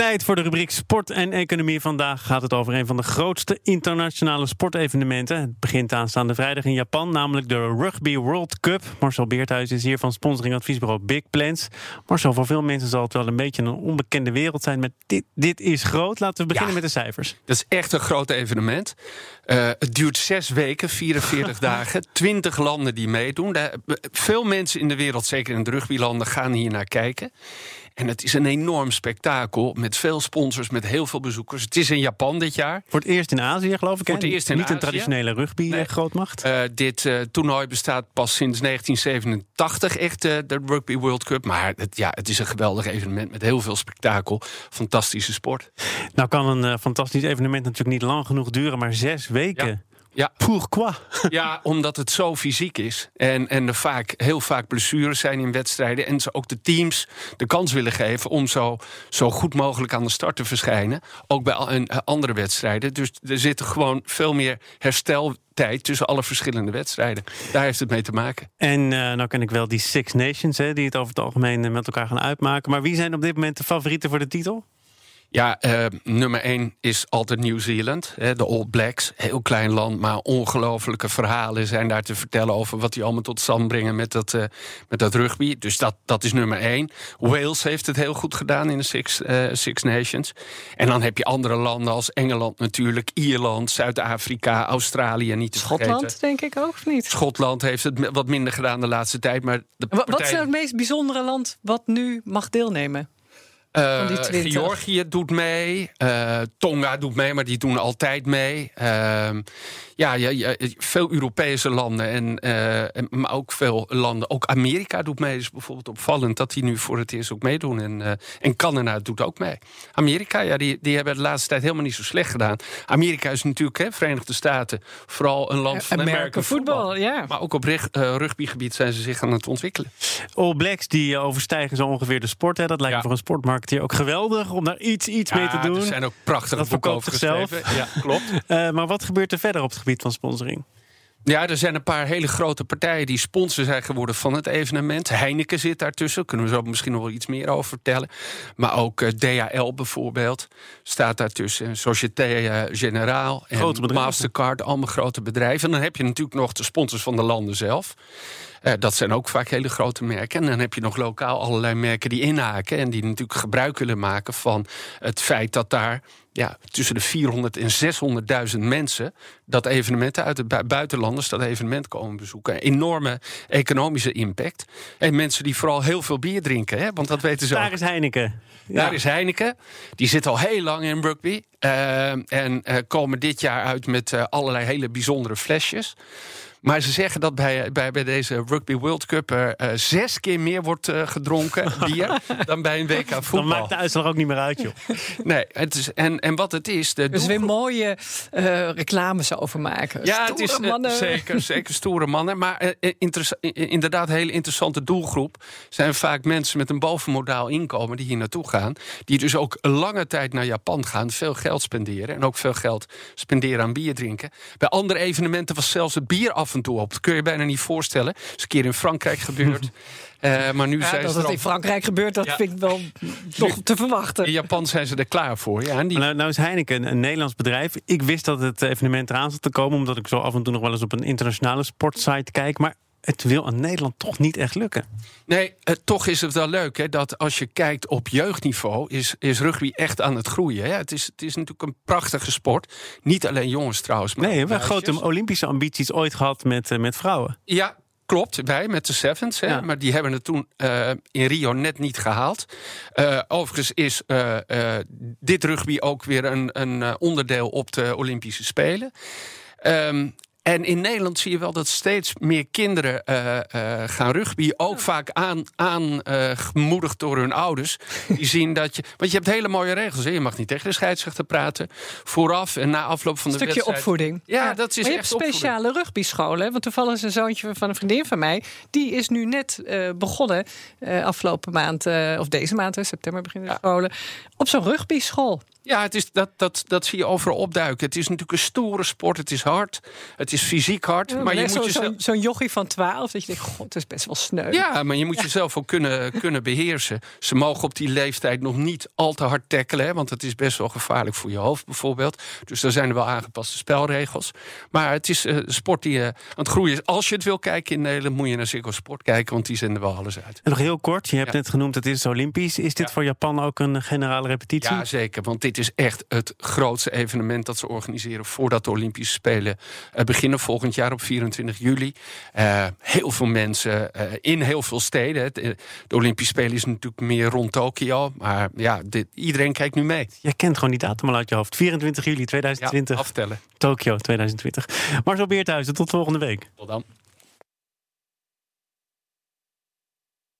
Tijd voor de rubriek Sport en Economie. Vandaag gaat het over een van de grootste internationale sportevenementen. Het begint aanstaande vrijdag in Japan, namelijk de Rugby World Cup. Marcel Beerthuis is hier van sponsoring adviesbureau Big Plans. Marcel, voor veel mensen zal het wel een beetje een onbekende wereld zijn. Maar dit, dit is groot. Laten we beginnen met de cijfers. Dat is echt een groot evenement. Uh, het duurt zes weken, 44 dagen. 20 landen die meedoen. Veel mensen in de wereld, zeker in de rugbylanden, gaan hier naar kijken. En het is een enorm spektakel met veel sponsors, met heel veel bezoekers. Het is in Japan dit jaar. Voor het eerst in Azië, geloof ik. Voor het eerst in Niet een traditionele rugby-grootmacht. Eh, dit uh, toernooi bestaat pas sinds 1987, echt uh, de Rugby World Cup. Maar het, ja, het is een geweldig evenement met heel veel spektakel. Fantastische sport. Nou kan een fantastisch evenement natuurlijk niet lang genoeg duren, maar zes weken. Ja. Pourquoi? Ja, omdat het zo fysiek is. En, en er vaak, heel vaak blessures zijn in wedstrijden. En ze ook de teams de kans willen geven om zo, zo goed mogelijk aan de start te verschijnen. Ook bij eh, andere wedstrijden. Dus er zit gewoon veel meer hersteltijd tussen alle verschillende wedstrijden. Daar heeft het mee te maken. En uh, nou ken ik wel die Six Nations, hè, die het over het algemeen eh, met elkaar gaan uitmaken. Maar wie zijn op dit moment de favorieten voor de titel? Ja, uh, nummer één is altijd Nieuw-Zeeland. De All Blacks. Heel klein land, maar ongelofelijke verhalen zijn daar te vertellen over wat die allemaal tot stand brengen met dat, uh, met dat rugby. Dus dat, dat is nummer één. Wales heeft het heel goed gedaan in de Six, uh, Six Nations. En dan heb je andere landen als Engeland natuurlijk, Ierland, Zuid-Afrika, Australië niet te Schotland, denk ik ook, of niet? Schotland heeft het wat minder gedaan de laatste tijd. Maar de Wat is nou het meest bijzondere land wat nu mag deelnemen? Uh, Georgië doet mee. Uh, Tonga doet mee, maar die doen altijd mee. Uh, ja, ja, veel Europese landen, en, uh, maar ook veel landen. Ook Amerika doet mee. is bijvoorbeeld opvallend dat die nu voor het eerst ook meedoen. En, en Canada doet ook mee. Amerika, ja, die, die hebben de laatste tijd helemaal niet zo slecht gedaan. Amerika is natuurlijk, hè, Verenigde Staten, vooral een land van Amerika voetbal. Ja. Maar ook op rugbygebied zijn ze zich aan het ontwikkelen. All Blacks die overstijgen zo ongeveer de sport. Hè. Dat lijkt ja. voor een sportmarkt hier ook geweldig om daar iets, iets mee te doen. Er zijn ook prachtige dat boeken over zichzelf. Ja, klopt. uh, maar wat gebeurt er verder op het gebied van sponsoring? Ja, er zijn een paar hele grote partijen die sponsor zijn geworden van het evenement. Heineken zit daartussen, kunnen we zo misschien nog wel iets meer over vertellen. Maar ook uh, DHL bijvoorbeeld staat daartussen. Société uh, Générale en Mastercard, allemaal grote bedrijven. En dan heb je natuurlijk nog de sponsors van de landen zelf. Uh, dat zijn ook vaak hele grote merken. En dan heb je nog lokaal allerlei merken die inhaken... en die natuurlijk gebruik willen maken van het feit dat daar ja, tussen de 400 en 600.000 mensen dat evenement uit het buitenlanders dat evenement komen bezoeken. Enorme economische impact. En mensen die vooral heel veel bier drinken, hè, want dat weten ze Daar is Heineken. Daar is Heineken. Die zit al heel lang in rugby. Uh, en uh, komen dit jaar uit met uh, allerlei hele bijzondere flesjes. Maar ze zeggen dat bij, bij, bij deze Rugby World Cup er uh, zes keer meer wordt uh, gedronken bier dan bij een WK voetbal. Dan maakt de uitslag ook niet meer uit, joh. nee, het is, en, en wat het is. De dus weer mooie uh, reclames over maken. Ja, het is mannen. zeker, zeker stoere mannen. Maar inderdaad, een hele interessante doelgroep zijn vaak mensen met een bovenmodaal inkomen die hier naartoe gaan. Die dus ook lange tijd naar Japan gaan, veel geld spenderen en ook veel geld spenderen aan bier drinken. Bij andere evenementen was zelfs het bier af af en toe op. Dat kun je bijna niet voorstellen. Dat is een keer in Frankrijk gebeurd. Uh, maar nu ja, zijn dat ze het in Frankrijk gebeurt, dat vind ik wel toch te verwachten. In Japan zijn ze er klaar voor. Ja, die... nou, nou, is Heineken een, een, Nederlands bedrijf. Ik wist dat het evenement eraan zat te komen, omdat ik zo af en toe nog wel eens op een internationale sportsite kijk. Maar het wil aan Nederland toch niet echt lukken. Nee, eh, toch is het wel leuk hè, dat als je kijkt op jeugdniveau... is, is rugby echt aan het groeien. Hè? Het, is, het is natuurlijk een prachtige sport. Niet alleen jongens trouwens. Maar nee, we hebben grote Olympische ambities ooit gehad met, uh, met vrouwen. Ja, Klopt, wij met de Sevens. Hè, Maar die hebben het toen uh, in Rio net niet gehaald. Uh, overigens is uh, dit rugby ook weer een, een onderdeel op de Olympische Spelen. Um, En in Nederland zie je wel dat steeds meer kinderen uh, uh, gaan rugby. Ook vaak aangemoedigd uh, door hun ouders. Die zien dat je. Want je hebt hele mooie regels. Hè? Je mag niet tegen de scheidsrechter praten. Vooraf en na afloop van de Stukje wedstrijd. opvoeding. Ja, Ja, dat is maar je echt hebt speciale rugbyscholen. Want toevallig is een zoontje van een vriendin van mij. Die is nu net eh, begonnen. eh, afgelopen maand, eh, of deze maand, in september beginnen de scholen. Op zo'n rugbyschool. Ja, het is, dat, dat, dat zie je overal opduiken. Het is natuurlijk een stoere sport. Het is hard. Het is fysiek hard. maar je moet zo- jezelf... Zo'n zo'n jochie van 12. Dat je denkt, god, het is best wel sneu. Ja, maar je moet jezelf ook kunnen, kunnen beheersen. Ze mogen op die leeftijd nog niet al te hard tackelen. Hè, want het is best wel gevaarlijk voor je hoofd bijvoorbeeld. Dus daar zijn er wel aangepaste spelregels. Maar het is eh, een sport die eh, aan het groeien is. Als je het wil kijken in Nederland, moet je naar Ziggo Sport kijken. Want die zenden wel alles uit. En nog heel kort, je hebt Ja. net genoemd, het is Olympisch. Is dit Ja. voor Japan ook een generale repetitie? Ja, zeker. Want dit is echt het grootste evenement dat ze organiseren voordat de Olympische Spelen eh, beginnen volgend jaar op 24 juli. Eh, heel veel mensen eh, in heel veel steden. Het, eh, De Olympische Spelen is natuurlijk meer rond Tokio. Maar ja, dit, iedereen kijkt nu mee. Jij kent gewoon die datum al uit je hoofd. 24 juli Ja, 2020, aftellen. Tokio 2020. Marcel Beerthuizen, tot volgende week. Tot dan.